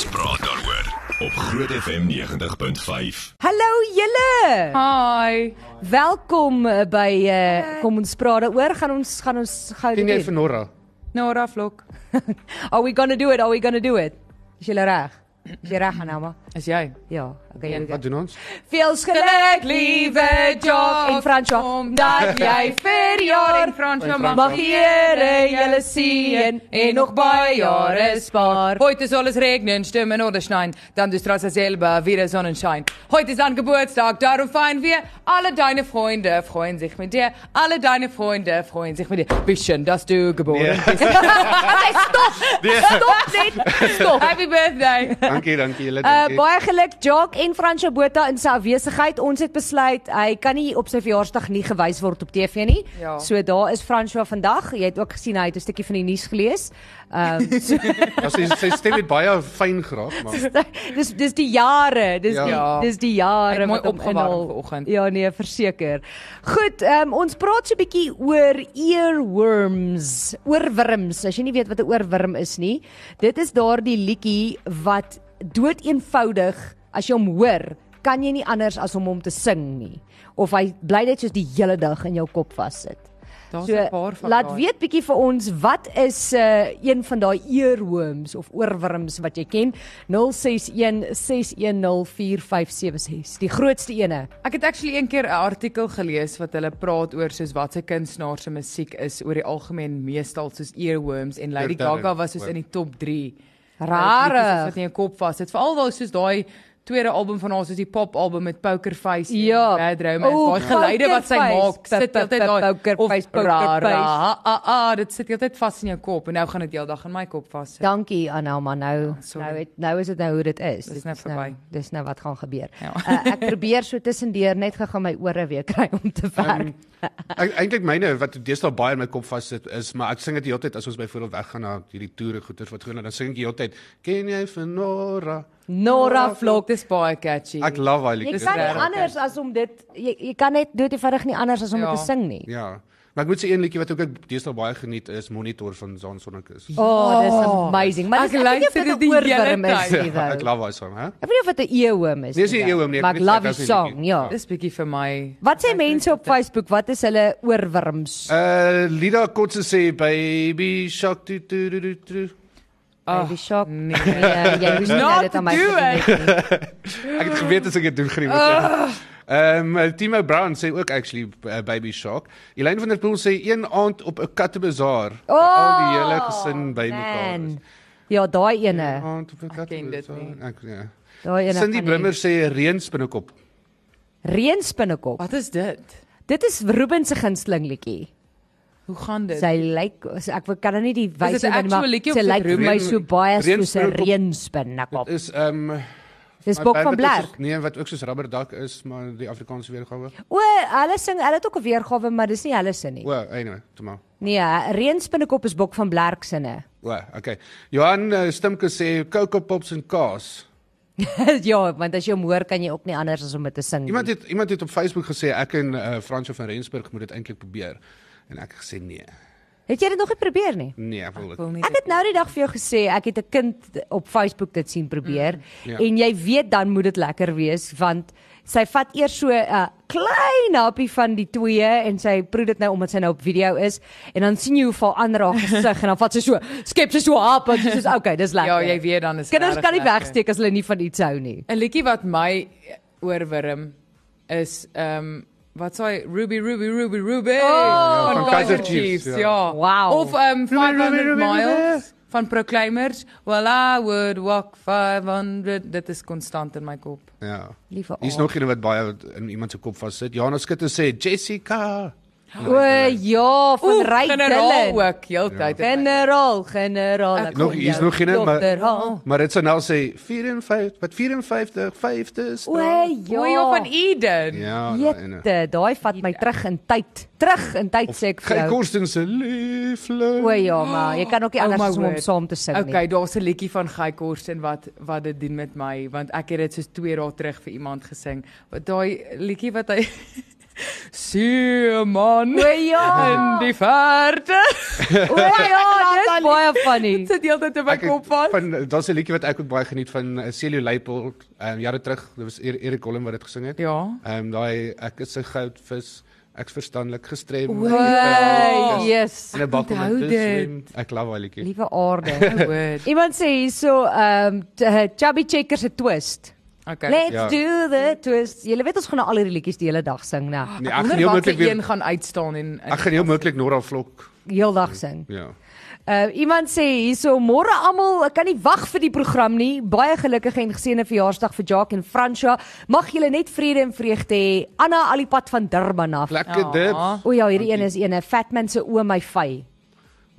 Ons praat daaroor op Groot FM 90.5. Hallo julle. Hi. Welkom uh, by uh, kom ons praat daaroor. Gaan ons gaan ons gou jy doen. vir Nora? Nora Vlok. Are we going to do it? Are we going to do it? Is jy reg? Reg Anama? Is jy? Ja, okay. Wat doen ons? Veels geluk liewe Jock en Franswa dat jy vir jaar en Fransjo mag mag die Here julle seën en nog baie jare spaar. Heute soll es regnen, stürmen oder schneien, dann du strahlst selber wieder Sonnenschein. Heute ist dein Geburtstag, darum feiern wir. Alle deine Freunde freuen sich mit dir. Alle deine Freunde freuen sich mit dir. Wie schön, dass du geboren bist. Okay, stop. Stop. Happy birthday. Dankie, dankie julle. Uh baie geluk Jock en Fransjo Botha in sy afwesigheid. Ons het besluit hy kan nie op sy verjaarsdag nie gewys word op TV nie. Ja. So daar is Fransjo vandag. Jy het ook gesien hy het 'n stukkie van die nuus gelees. Ehm so, Ja, sy sy stem het baie fyn geraak, maar dis dis die jare, dis Ja. die Ja. dis die jare wat hom opgewarm inhaal. vanoggend. Ja nee, verseker. Goed, ehm um, ons praat so 'n bietjie oor earworms, oorwurms. As jy nie weet wat 'n oorwurm is nie, dit is daardie liedjie wat dood eenvoudig as jy hom hoor, kan jy nie anders as om hom te sing nie. Of hy bly net soos die hele dag in jou kop vassit. Daar's So 'n paar van laat daai. weet bietjie vir ons wat is uh, een van daai earworms of oorwurms wat jy ken 0616104576 die grootste ene Ek het actually een keer 'n artikel gelees wat hulle praat oor soos wat se kunstenaar se musiek is oor die algemeen meestal soos earworms en Lady Gaga was soos in die top 3. Rare. wat in jou kop vas. Dit veral wel soos daai tweede album van haar soos die pop album met Poker Face Ja. en Bad Romance. O, Daai geluide wat sy maak, sit altyd daai Poker Face, Poker Face. ah, ah, dit sit altyd vas in jou kop en nou gaan dit heeldag in my kop vas. sit. dankie Anelma nou sorry. nou het, nou is dit nou hoe dit is Dis nou nou, verby. dis nou wat gaan gebeur Ja. uh, ek probeer so tussendeur net gegaan my ore weer kry om te werk Ek- eintlik myne wat deesdae baie in my kop vassit is, maar ek sing dit die hele tyd as ons byvoorbeeld weggaan na hierdie toere goeters wat gaan dan sing ek die hele tyd. Ken jy vir Nora? Nora Vlok dis baie catchy. Ek love jy liedjie. kan nie anders as om dit jy, jy kan net dood eenvoudig nie anders as om Ja. dit te sing nie Ja. Maar ek moet sê een liedjie wat ook ek deesdae baie geniet is Monitor van Zaan Sonnekus. Oh, dis amazing. Maar Ek dis ek luister dit 'n die hele tyd. Ja, ek love daai song, hè? Ek weet nie of dit 'n eeuwim is. Nee, dis nie though. eeuwim nie, ek Maar ek love die song, ja. Dis bietjie vir my. Wat sê mense op Facebook? Wat is hulle oorwurms? Uh Lida Kotse sê baby shark tu tu tu tu. Tu. Baby Shark. nee. Nee, jy moes nie nou dit aan my het nie. Ek het geweet as ek dit doen gaan nie moet. Ehm um, Timo Brown sê ook actually uh, baby shark. Elaine van der Poel sê een aand op 'n kattebazaar vir al die hele gesin bymekaar. Man. is. Ja, daai ene. Een aand op 'n Ek ken dit kattebazaar. Ek ja. Daai ene. Cindy die Blimmer sê reënspinnekop. Reënspinnekop. Wat is dit? Dit is Ruben se gunsteling liedjie. Hoe gaan dit? Sy lyk so ek kan nou nie die wyse van liedjie of sy lyk vir my so baie soos 'n Reënspinnekop? reënspinnekop. Dit is ehm um, Dis Bok van Blerk. Nee, wat ook soos rubberdak is, maar die Afrikaanse weergawe. O, hulle sing, hulle het ook 'n weergawe, maar dis nie hulle se nie. O, anyway, toe maar. Nee, reënspinnekop is Bok van Blerk sinne. O, okay. Johan uh, Stimke sê Coco Pops en kaas. ja, want as jy hom hoor, kan jy ook nie anders as om dit te sing. Iemand het iemand het op Facebook gesê ek en uh, Fransjo van Rensburg moet dit eintlik probeer. En ek het gesê nee. Het jy dit nog nie probeer nie? Nee, ek wil dit. Nie Ek het nou die dag vir jou gesê ek het 'n kind op Facebook dit sien probeer ja. en jy weet dan moet dit lekker wees want sy vat eers so 'n uh, klein happie van die twee en sy proe dit nou omdat sy nou op video is en dan sien jy hoe val ander haar gesig en dan vat sy so skep sy so hap en sy sê okay dis lekker. Ja, jy weet dan is Kinders kan nie lekker. wegsteek as hulle nie van iets hou nie. 'n liedjie wat my oorwurm is ehm um, wat sê Ruby Ruby Ruby Ruby Oh, van Kaizer Chiefs, ja. ja. Wow. Of ehm um, Ruby, Ruby, 500 Ruby, miles van Proclaimers. Well I would walk 500. Dit is konstant in my kop. Ja. Liewe Hier's aard. nog een wat baie in iemand se kop vassit. Jana Skutte sê Jessica. O ja, van Oeh, Ry generaal Dillon. ook heeltyd. my- Generaal, generaal. Ek Nog hier's nog een, maar- haal. Maar dit sou nou sê 54, wat 54, 50 is. O O, ja. ja van Eden. Ja. Jette, daai vat my terug in tyd. Terug in tyd sê ek vir Kyk jou. Korsten se liefling. O ja, maar jy kan ook nie Oh anders my as om saam te sing Okay, nie. daar's 'n liedjie van Guy Korsten wat wat dit doen met my want ek het dit soos 2 dae terug vir iemand gesing. Wat daai liedjie wat hy Seeman O ja. in die verte. O ja, dis baie funny. Dit sit heeltyd in my Ek kop vas. van daar's 'n liedjie wat ek ook baie geniet van uh, Celio Leipold, ehm um, jare terug. Dit was Er- Erik Collin wat dit gesing het. Ja. Ehm um, daai ek is 'n goudvis, ek's verstandelik gestrem. O, Hey, yes. In 'n bak om Onthou te dit. swem. Ek love daai liedjie. Liewe aarde. Word. Iemand sê hierso ehm um, Chubby Checker se twist. Okay. Let's Ja. do the twist. Julle weet ons gaan nou al hierdie liedjies die hele dag sing, né? Nee, Ek ek gaan heel moontlik weer een gaan uitstaan en ek gaan heel moontlik Nora Vlok. Heeldag sing. Ja. Uh iemand sê hierso môre almal, ek kan nie wag vir die program nie. Baie gelukkige en geseënde verjaarsdag vir Jacques en Fransja. Mag julle net vrede en vreugde hê. Anna Alipad van Durban af. Lekker Ja. dit. O ja, hierdie een is ene Fatman se o my vy.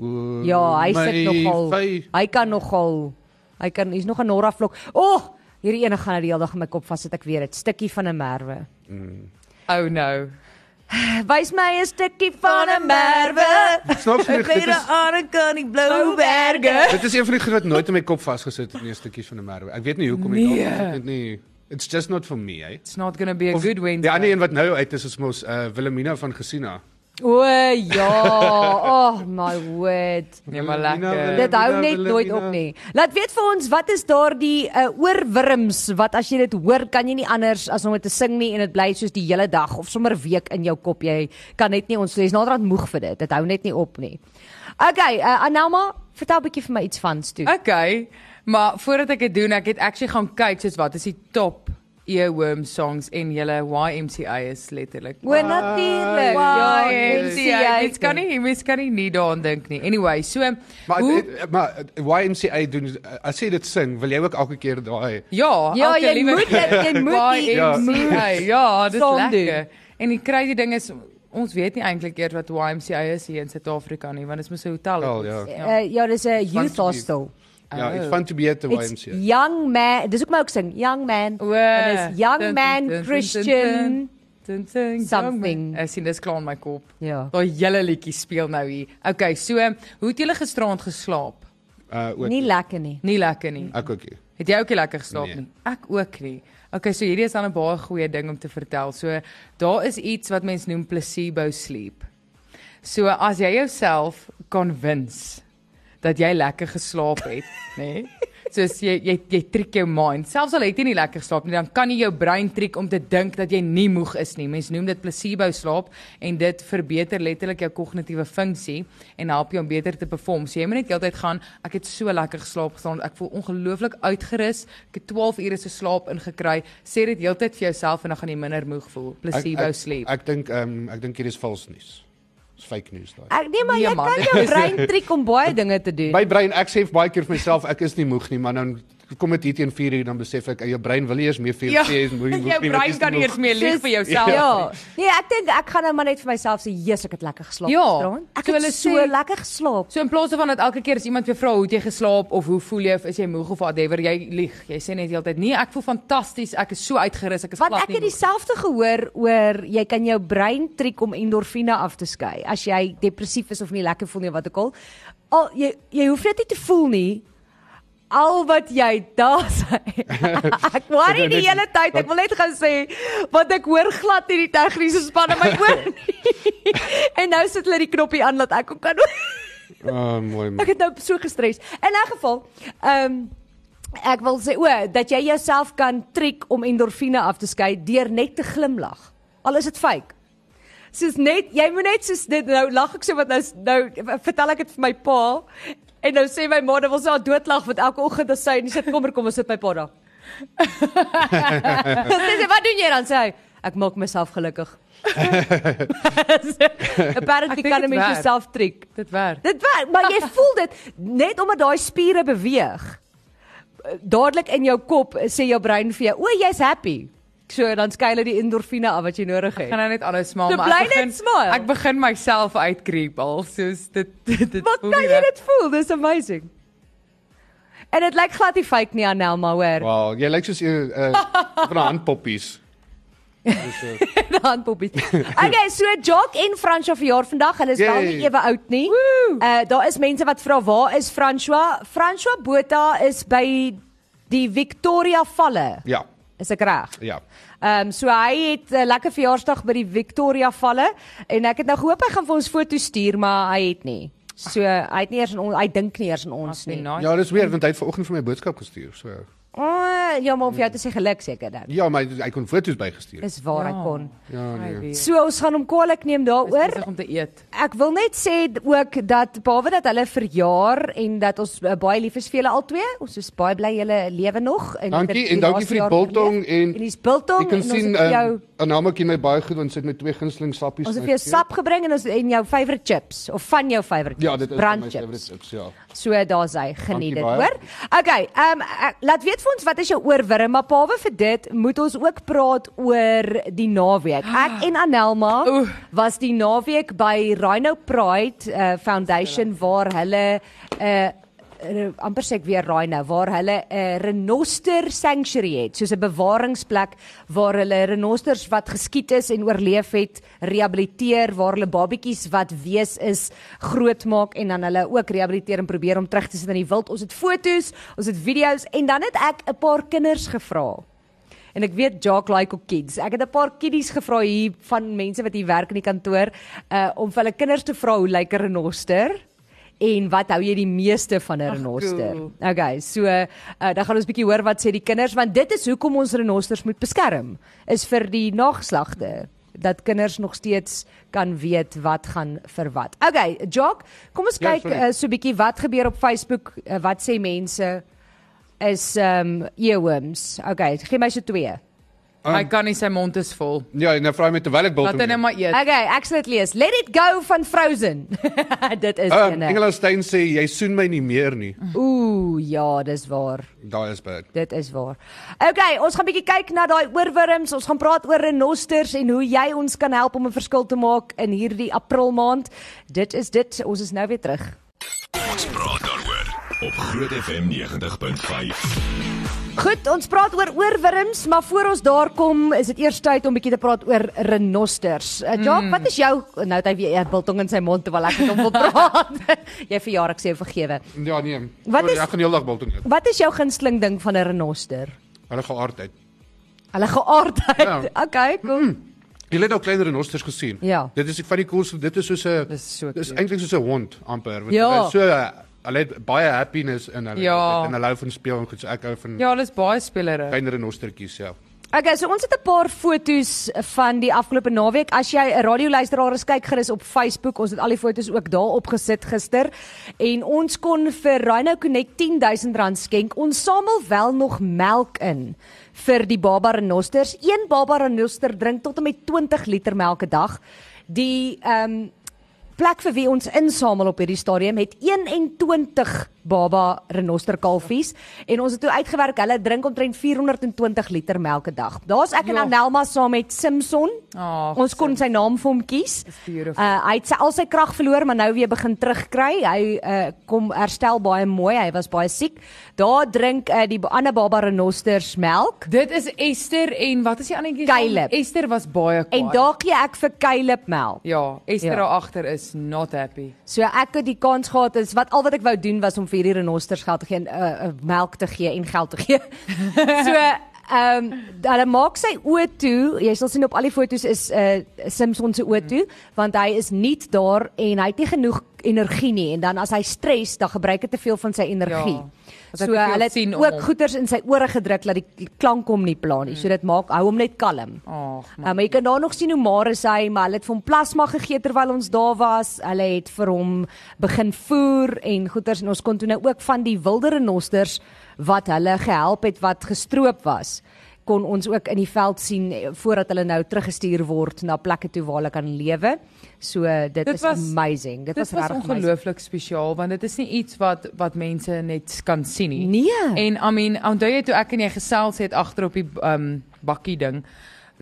O, Ja, hy sit nogal. vy. Hy kan nogal. Hy kan hy's nog 'n Nora vlok. O, oh, hierdie ene gaan nou die hele dag in my kop vas sit ek weer dit stukkie van 'n merwe. Oh no. Wys my 'n stukkie van 'n merwe. Snaaks genoeg, dit is aan 'n kan die blou berge. dit is een van die goed wat nooit in my kop vasgesit het, nie 'n stukkie van 'n merwe. Ek weet nie hoekom nie. Nee. dalk is dit nie. It's just not for me, eh. It's not going to be a good Wednesday. Die ander een wat nou uit is is mos uh Wilhelmina van Gesina. O ja, oh my word. Nee, maar lekker. Dit hou net nooit op nie. Laat weet vir ons wat is daardie uh, oorwurms wat as jy dit hoor kan jy nie anders as om dit te sing nie en dit bly soos die hele dag of sommer week in jou kop. Jy kan net nie ons jy's naderhand moeg vir dit. Dit hou net nie op nie. Okay, uh, Anelma, vertel 'n bietjie vir my iets van toe. Okay. Maar voordat ek dit doen, ek het actually gaan kyk soos wat is die top earworm songs en julle YMCA is letterlik. O natuurlik. Ja, YMCA. Mens kan nie mens kan nie nie daaraan dink nie. Anyway, so Maar hoe, het, maar YMCA doen as jy dit sing, wil jy ook elke keer daai ja, Ja, elke jy liewe moet dit- jy moet YMCA. Ja, dis lekker. En die crazy ding is ons weet nie eintlik eers wat YMCA is hier in Suid-Afrika nie, want dit is mos 'n hotel. Wel, ja. Uh, ja, dis 'n youth to be- hostel. Ja, Oh. it's fun to be at the It's YMCA. young man. Dis ook my ook sing, young man. O, En dis young dun, man dun, dun, Christian. dun, dun, dun, something. young man. Ek sien dis klaar in my kop. Ja. Daai hele liedjie speel nou hier. Okay, so hoe het julle gisteraand geslaap? Uh ook. Nie lekker nie. Nie lekker nie. Ek ook. nie. Het jy ook nie lekker geslaap Nee. nie? Ek ook nie. Okay, so hierdie is dan 'n baie goeie ding om te vertel. So daar is iets wat mense noem placebo sleep. So as jy jouself convince dat jy lekker geslaap het, nê? Nee? Soos jy jy jy trick jou mind. Selfs al het jy nie lekker geslaap nie, dan kan jy jou brein trick om te dink dat jy nie moeg is nie. Mense noem dit placebo slaap en dit verbeter letterlik jou kognitiewe funksie en help jou om beter te perform. So jy moet net heeltyd gaan, ek het so lekker geslaap gisterand. Ek voel ongelooflik uitgerus. Ek het 12 ure se slaap ingekry. Sê dit heeltyd vir jouself en dan gaan jy minder moeg voel. Placebo ek, ek, sleep. Ek dink ehm um, ek dink hier is vals nuus. Dis fake news daai. Ek nee maar Nee, jy man. kan jou brein triek om baie dinge te doen. My brein ek sê baie keer vir myself ek is nie moeg nie, maar dan kom dit hier teen 4 uur dan besef ek jou brein wil nie eens meer vir jou Ja, sê is moeg nie. jou brein kan eens meer lieg vir jouself. Ja. nie. Nee, ek dink ek gaan nou maar net vir myself sê, "Jesus, ek het lekker geslaap Ja, gisterand." Ek so het so sê- lekker geslaap. So in plaas daarvan dat elke keer as iemand vir vra hoe het jy geslaap of hoe voel jy of is jy moeg of whatever, jy lieg. Jy sê net heeltyd nee, ek voel fantasties, ek is so uitgerus, ek is Want glad ek nie. het moeg." dieselfde gehoor oor jy kan jou brein triek om endorfine af te skei as jy depressief is of nie lekker voel nie wat ook al. Al jy jy hoef net nie te voel nie. Al wat jy daar sê. ek worry die hele tyd. Ek wil net gaan sê want ek hoor glad nie die tegniese span in my oor nie. en nou sit hulle die knoppie aan dat ek ook kan. Ah, mooi. man. Ek het nou so gestres. In 'n geval, ehm ek wil sê o, dat jy jouself kan triek om endorfine af te skei deur net te glimlag. Al is dit fake. Soos net jy moet net soos dit nou lag ek so wat nou nou vertel ek dit vir my pa en nou sê my ma dat sy al doodlag want elke oggend as sy in die sitkamer kom, is dit my pa daar. Sy sê wat doen jy dan sê hy ek maak myself gelukkig. Apparently kan jy werk. jouself triek. dit werk. Dit werk, maar jy voel dit net omdat daai spiere beweeg. Dadelik in jou kop sê jou brein vir jou, "O, jy's happy." So dan skei hulle die endorfine af wat jy nodig Ek het. gaan nou net anders smaal, So maar ek begin smile. ek begin myself uitkreep al soos dit dit, dit Wat voel kan jy dit voel? Dis amazing. En dit lyk glad nie fake nie Anel, maar hoor. Wow, jy lyk soos 'n uh, van 'n handpoppies. Uh, handpoppies. Okay, so Jock en François verjaar vandag. Hulle is wel Yay. nie ewe oud nie. Uh daar is mense wat vra waar is François? François Botha is by die Victoria Valle. ja. Is ek reg? Ja. Ehm um, so hy het 'n uh, lekker verjaarsdag by die Victoria Valle en ek het nou gehoop hy gaan vir ons foto's stuur, maar hy het nie. So hy het nie eers aan ons hy dink nie eers aan ons Must be nie. nice. Ja, dis weer want hy het vanoggend vir my boodskap gestuur. So Oh, ja, maar om vir jou te sê geluk seker dan. ja, maar hy kon foto's bygestuur. Dis waar hy Ja. kon. Ja, nee. Hy So ons gaan hom kwaliek neem Oor daaroor. om te eet. Ek wil net sê ook dat behalwe dat hulle verjaar en dat ons uh, baie lief is vir julle albei, ons is baie bly julle lewe nog en Dankie en die dankie vir die biltong en en dis biltong en ons sien vir jou ehm, Anama ken my baie goed want sy het my twee gunsteling sappies. ons het vir jou sap gebring en ons en jou favourite chips of van jou favourite Ja, chips, dit is van my brand favorite chips. ja. So daar's hy, geniet dit, hoor. Okay, ehm um, laat weet vir ons wat is jou oorwurm, maar pawe vir dit moet ons ook praat oor die naweek. Ek en Anelma Oeh. was die naweek by Rhino Pride uh, Foundation waar hulle 'n uh, uh, amper sê ek weer Rhino waar hulle 'n uh, renoster sanctuary het, soos 'n bewaringsplek waar hulle renosters wat geskiet is en oorleef het, rehabiliteer, waar hulle babetjies wat wees is grootmaak en dan hulle ook rehabiliteer en probeer om terug te sit in die wild. Ons het foto's, ons het video's en dan het ek 'n paar kinders gevra. En ek weet Jock like ook kids. Ek het 'n paar kiddies gevra hier van mense wat hier werk in die kantoor uh om vir hulle kinders te vra hoe lyk 'n renoster en wat hou jy die meeste van 'n renoster. cool. Okay, so uh dan gaan ons bietjie hoor wat sê die kinders want dit is hoekom ons renosters moet beskerm is vir die nageslagte dat kinders nog steeds kan weet wat gaan vir wat. Okay, Jock, kom ons Ja, kyk sorry. uh, so bietjie wat gebeur op Facebook, uh, wat sê mense is ehm um, earworms. Okay, gee my so twee. Um, Hy kan nie sy mond is vol. Ja, en nou vra hy my terwyl ek biltong. Laat hy net neem. maar eet. Okay, ek sal dit lees. Let it go van Frozen. dit is Um, ene. Engela Steyn sê jy soen my nie meer nie. Ooh, ja, dis waar. Daai is bad. Dit is waar. Okay, ons gaan bietjie kyk na daai oorwurms. Ons gaan praat oor renosters en hoe jy ons kan help om 'n verskil te maak in hierdie April maand. Dit is dit. Ons is nou weer terug. Ons praat daaroor op Groot FM 90.5. Goed, ons praat oor oorwurms, maar voor ons daar kom, is dit eers tyd om bietjie te praat oor renosters. Uh, Jock, wat is jou nou het hy weer 'n biltong in sy mond terwyl ek met hom wil praat. jy verjaar ek sê vergewe. Ja, nee. Wat is- ek gaan heeldag biltong eet. Wat is jou gunsteling ding van 'n renoster? Hulle geaardheid. Hulle geaardheid. Ja. Okay, cool. Jy het ook kleiner renosters gesien. Ja. Dit is van die coolste. Dit is soos 'n Dis so Dis eintlik soos 'n hond amper. Ja. So uh, hulle het baie happiness in hulle Ja. en hulle hou van speel en goed. So ek hou van Ja, hulle is baie spelere. kleiner renostertjies, ja. Okay, so ons het 'n paar foto's van die afgelope naweek. As jy 'n radioluisteraar is, kyk gerus op Facebook. Ons het al die foto's ook daar opgesit gister. En ons kon vir Rhino Connect R10000 skenk. Ons samel wel nog melk in vir die baba renosters. Een baba renoster drink tot en met 20 liter melk 'n dag. Die ehm um, plek vir wie ons insamel op hierdie stadium het 21 baba renoster kalfies en ons het toe uitgewerk hulle drink omtrent 420 liter melk 'n dag. Daar's ek en Ja. Anelma saam met Simpson. Ag, ons kon sy naam vir hom kies. Uh hy het sy al sy krag verloor maar nou weer begin terugkry. Hy uh kom herstel baie mooi. Hy was baie siek. Daar drink uh, die ander baba renosters melk. Dit is Esther en wat is die ander Caleb. Esther was baie kwaad. En daar gee ek vir Caleb melk. Ja, Esther Ja. daar agter is not happy. So ek het die kans gehad is wat al wat ek wou doen was om vir hierdie renosters geld te gee en uh, uh, melk te gee en geld te gee. so ehm um, hulle maak sy oë toe. Jy sal sien op al die foto's is uh, Simpson se oë toe want hy is nie daar en hy het nie genoeg energie nie en dan as hy stres dan gebruik hy te veel van sy energie. Ja. So hulle het om ook hom. goeters in sy ore gedruk dat die klank hom nie pla nie. So dit maak hou hom net kalm. Ag, Uh, maar jy kan daar nog sien hoe maar is hy, maar hulle het vir hom plasma gegee terwyl ons daar was. Hulle het vir hom begin voer en goeters en ons kon toe nou ook van die wilde renosters wat hulle gehelp het wat gestroop was kon ons ook in die veld sien eh, voordat hulle nou teruggestuur word na plekke toe waar hulle kan lewe. So dit, Dit is was- amazing. Dit, Dit was was regtig ongelooflik spesiaal want dit is nie iets wat wat mense net kan sien nie. Nee. En I mean, onthou jy toe ek en jy gesels het agter op die um bakkie ding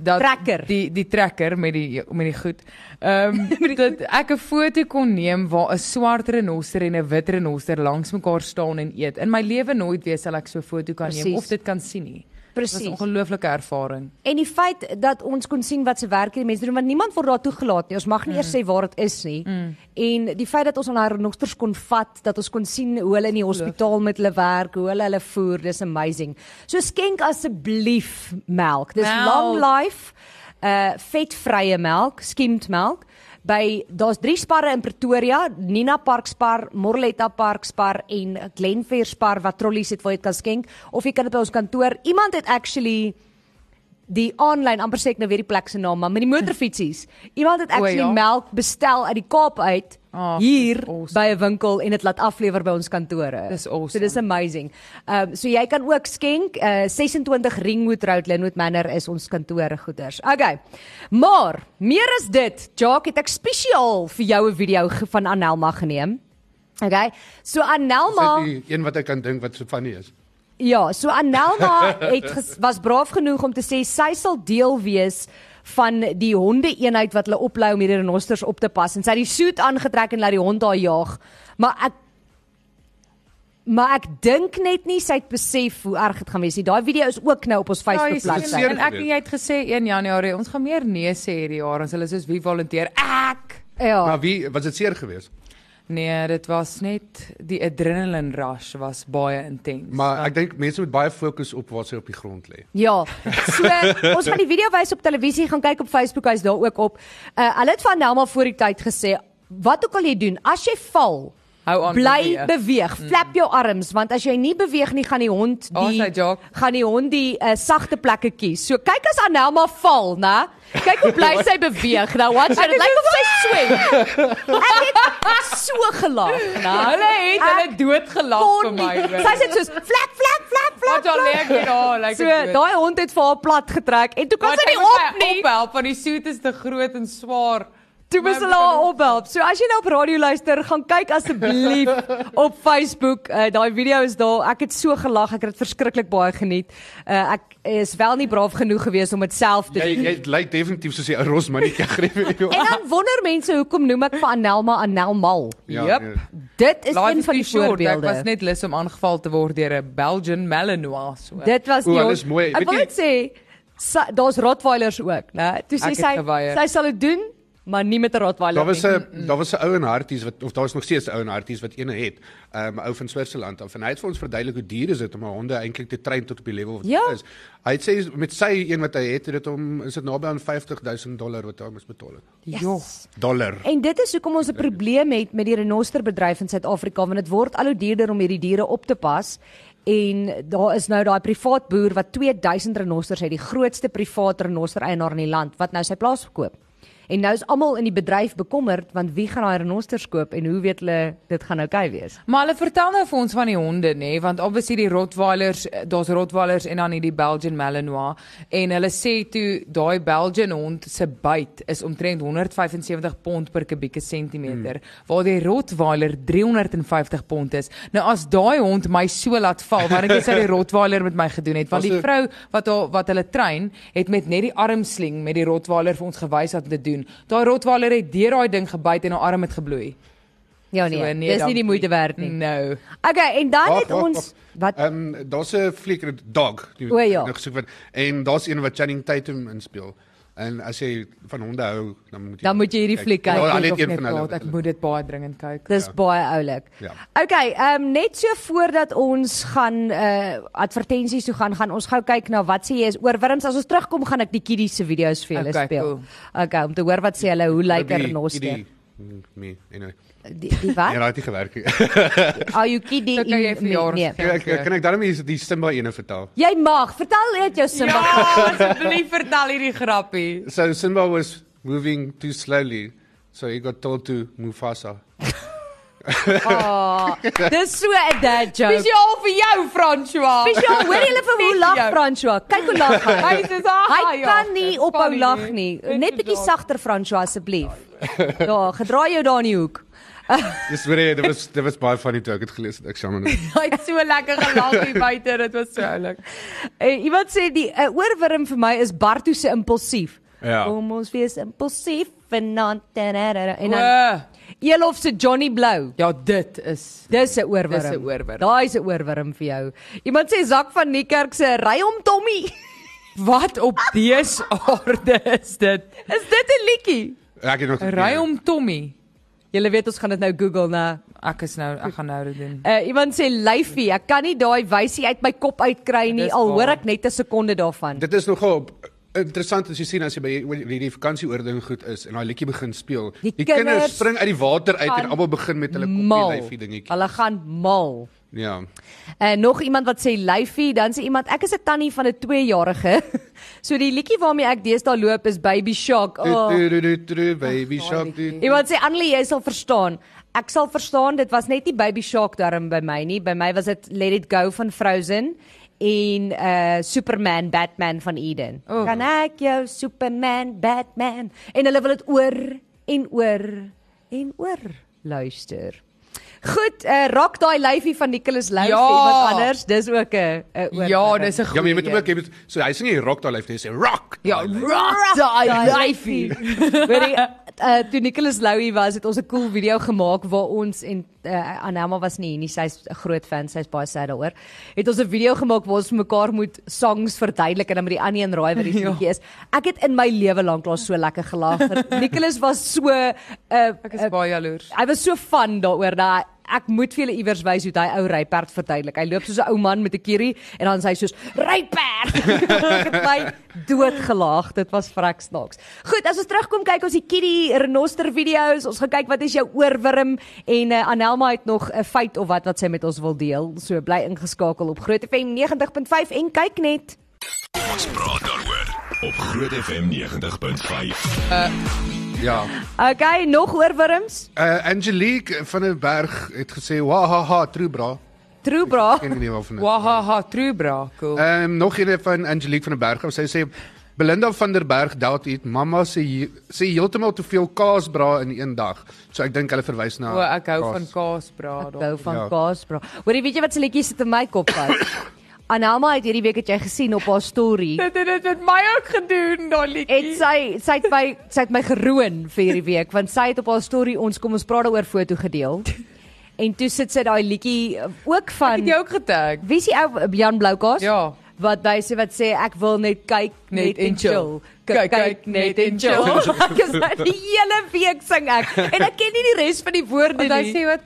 dat Trekker. die die trekker met die met die goed. Ehm um, dat ek 'n foto kon neem waar 'n swart renoster en 'n wit renoster langs mekaar staan en eet. In my lewe nooit weer sal ek so 'n foto kan neem Presies. of dit kan sien nie. Presies. 'n ongelooflike ervaring. En die feit dat ons kon sien wat se werk hierdie mense doen want niemand word daar toegelaat nie. Ons mag nie eers sê waar dit is nie. Mm. En die feit dat ons aan haar renosters kon vat, dat ons kon sien hoe hulle in die hospitaal met hulle werk, hoe hulle hulle voer, dis amazing. So skenk asseblief melk. Dis Melk. long life uh vetvrye melk, skimmed melk. By daar's drie sparre in Pretoria, Nina Park Spar, Morletta Park Spar en Glenfair Spar wat trollies het waar jy kan skenk of jy kan dit by ons kantoor. Iemand het actually die aanlyn amper sê ek nou weer die plek se naam, maar met die motorfietsies. Iemand het O, actually ja. melk bestel uit die Kaap uit Ag, hier awesome. by 'n winkel en dit laat aflewer by ons kantore. Dis awesome. So dis amazing. Ehm um, so jy kan ook skenk uh, 26 Ringwood Road Linwood Manor is ons kantore goeders. Okay. Maar meer as dit, Jock het ek spesiaal vir jou 'n video van Anelma geneem. Okay. So Anelma Dis die een wat ek kan dink wat so funny is. Ja, so Anelma het ges, was braaf genoeg om te sê sy sal deel wees van die honde eenheid wat hulle oplei om hierdie renosters op te pas en sy het die soet aangetrek en laat die hond daar jaag. Maar ek maar ek dink net nie sy het besef hoe erg dit gaan wees nie. Daai video is ook nou op ons Ja, Facebook bladsy. seer en ek en jy het gesê 1 Januarie, ons gaan meer nee sê hierdie jaar. Ons hulle soos wie volunteer? Ek. Ja. Maar wie was dit seer geweest? Nee, dit was net die adrenaline rush was baie intens. Maar ek dink mense moet baie fokus op waar sy op die grond lê. Ja. So ons gaan die video wys op televisie, gaan kyk op Facebook, hy's daar ook op. Uh hulle het van Nelma voor die tyd gesê, wat ook al jy doen, as jy val, Hou aan bly beweeg. beweeg, flap jou arms want as jy nie beweeg nie gaan die hond Oh, die jog. gaan die hond die uh, sagte plekke kies. So kyk as Anelma val, né? Kyk hoe bly sy beweeg. Nou watch. Dit lyk of sy swem. Ek het so gelag, né? Hulle het hulle doodgelag vir Kon my. nie. Sy sê soos flap flap flap flap. Wat al lê ek hier daar, like So daai hond het vir haar plat getrek en toe kan sy nie op nie. Ophelp want die soet is te groot en swaar. Toe moes hulle haar ophelp. So as jy nou op radio luister, gaan kyk asseblief op Facebook. Uh, daai video is daar. Ek het so gelag. Ek het dit verskriklik baie geniet. Uh, ek is wel nie braaf genoeg geweest om dit self te Jy doen. jy lyk definitief soos 'n ros mannetjie greep. En dan wonder mense hoekom noem ek vir Anelma Anelmal. Ja, Yep. ja. Dit is Life een van die short. Ek was voorbeelde. net lus om aangeval te word deur 'n Belgian Malinois. So. Dit was die hulle is mooi. Ek wil jy- net sê daar's Rottweilers ook, né? Toe sê sy sy sal dit doen, maar nie met 'n Rottweiler Daar was nie. 'n daar was 'n ou in Harties wat of daar is nog steeds 'n ou in Harties wat ene het. 'n um, ou van Switserland af en hy het vir ons verduidelik hoe duur is dit om 'n honde eintlik te train tot op die level wat Ja. is. Hy het sê met sy een wat hy het, het dit om is dit naby aan 50000 dollar wat hy moes betaal het. Yes. Dollar. En dit is hoekom ons 'n probleem het met die renosterbedryf in Suid-Afrika want dit word al hoe duurder om hierdie diere op te pas. En daar is nou daai privaat boer wat 2000 renosters het, die grootste privaat renoster eienaar in die land wat nou sy plaas verkoop. En nou is almal in die bedryf bekommerd want wie gaan daai renosters koop en hoe weet hulle dit gaan oukei wees? Maar hulle vertel nou vir ons van die honde nê, nee, want obviously die Rottweilers, eh, daar's Rottweilers en dan hierdie Belgian Malinois en hulle sê toe daai Belgian hond se byt is omtrent 175 pond per kubieke sentimeter, hmm. waar die Rottweiler 350 pond is. Nou as daai hond my so laat val, wat dink jy sou die Rottweiler met my gedoen het? Want die vrou wat haar wat hulle train, het met net die armsling met die Rottweiler vir ons gewys wat om te doen. Daai Rottweiler het deur daai ding gebyt en haar arm het gebloei. Ja nee, So, dis nie die moeite werd nie. No. Okay, en dan Wag, het wag, ons wat Ehm um, daar's 'n fliek dog die O, ja. nou gesoek word en daar's een wat Channing Tatum inspel. En as jy van honde hou, dan moet jy Dan moet jy hierdie fliek kyk. Ja, Ek net een van hulle. praat, Ek moet dit baie dringend kyk. Dis Ja. baie oulik. Ja. Okay, ehm um, net so voordat ons gaan uh advertensies toe gaan, gaan ons gou kyk na wat sê jy is oor wurms. As ons terugkom, gaan ek die kiddies se video's vir julle Okay, speel. cool. Okay, om te hoor wat sê hulle, hoe lyk er renoster? die- Nee, anyway. Die die Ja, wat? daai het nie gewerk nie. Are you kiddie? So kan jy in- verjaardag nee. gee. Ek kan ek daarom die, die Simba ene vertel. Jy mag, vertel net jou Simba. Ja, asseblief vertel hierdie grappie. So Simba was moving too slowly, so he got told to Mufasa. Oh, dis so 'n dad joke. Spesiaal vir jou, François. Spesiaal, hoor julle vir hoe lag jou. François? Kyk hoe lag hy. Hy sê Hy kan nie ophou lag nie. Net bietjie sagter François asseblief. Ja, gedraai jou daar in die hoek. Dis weer dit was dit was baie funny toe ek dit gelees het. Ek jammer nou. Hy het so lekker gelag hier buite, dit was so oulik. Uh, iemand sê die uh, oorwurm vir my is Bartu se impulsief. Ja. Kom ons wees impulsief vanaand en dan Elof se Johnny Blou. Ja, dit is Dis 'n oorwurm. Dis 'n oorwurm. Daai's 'n oorwurm vir jou. Iemand sê Zak van Niekerk se ry om Tommy. wat op dese aarde is dit? Is dit 'n liedjie? Ek het nog Ry om Tommy. Julle weet ons gaan dit nou Google na. Ek is nou ek gaan nou dit doen. Uh, iemand sê lyfie, ek kan nie daai wysie uit my kop uitkry nie al hoor ek net 'n sekonde daarvan. Dit is nogal interessant as jy sien as jy by hierdie vakansieoording goed is en daai liedjie begin speel. Die die kinders, kinders spring uit die water uit en almal begin met hulle Mal. koppie lyfie dingetjie. Hulle gaan mal. Ja. En nog iemand wat sê lyfie, dan sê iemand ek is 'n tannie van 'n 2-jarige. so die liedjie waarmee ek deesdae loop is Baby Shark. Oh. Du- du- du- du- du- Baby shark. du- Iemand sê Annelie, jy sal verstaan. Ek sal verstaan, dit was net nie Baby Shark daarin by my nie. By my was dit Let It Go van Frozen en uh Superman Batman van Eden. Oh. Kan ek jou Superman Batman en hulle wil dit oor en oor en oor luister. Goed, uh rock daai lyfie van Nicholas Lou Ja. iemand anders. Dis ook 'n 'n Ja, dis 'n Ja, maar jy moet goeie. ook jy moet so hy sing nie rock daai lyfie, hy sê rock. Ja, rock daai lyfie. Weet jy, uh, toe Nicholas Louwie was, het ons 'n cool video gemaak waar ons en uh, Anelma was nie hier nie, sy's 'n groot fan, sy's baie sad daaroor. Het ons 'n video gemaak waar ons mekaar moet songs verduidelik en dan met die ander een raai wat die Ja. liedjie is. Ek het in my lewe lank al so lekker gelag. Nicholas was so uh, Ek is baie jaloers. hy was so van daaroor dat ek moet vir julle iewers wys hoe hy ou ryperd verduidelik. Hy loop soos 'n ou man met 'n kierie en dan sê hy soos ryperd. ek het my dood gelag. Dit was vrek snaaks. Goed, as ons terugkom kyk ons die Kitty renoster video's. Ons gaan kyk wat is jou oorwurm en uh, Anelma het nog 'n feit of wat wat sy met ons wil deel. So bly ingeskakel op Groot FM 90.5 en kyk net. Ons praat daaroor op Groot FM 90.5. Ja. Okay, nog oorwurms? Uh Angelique van der Berg het gesê, "Wa ha ha, true bra." True bra. Ken nie waarvan dit. Wahaha, true bra. Cool. Ehm um, nog een van Angelique van der Berg. Sy sê Belinda van der Berg dalk het mamma sê sê heeltemal te veel kaasbra in een dag. So ek dink hulle verwys na O, ek hou kaas. van kaasbra. Ek hou van Ja. kaas bra. Hoorie, weet jy wat se liedjie sit in my kop vas? Anelma het hierdie week het jy gesien op haar story. Dit het dit met my ook gedoen, daai Het liedjie. sy sy het my sy het my geroon vir hierdie week want sy het op haar story ons kom ons praat daaroor foto gedeel. En toe sit sy daai liedjie uh, ook van Het jy ook getag? Wie is die ou Jan Bloukas? Ja. Wat by sê wat sê ek wil net kyk net, Net en chill. chill. Kyk Kyk, kyk kyk, net net en chill. chill. Ek is nou die hele week sing ek en ek ken nie die res van die woorde Want hy nie. sê wat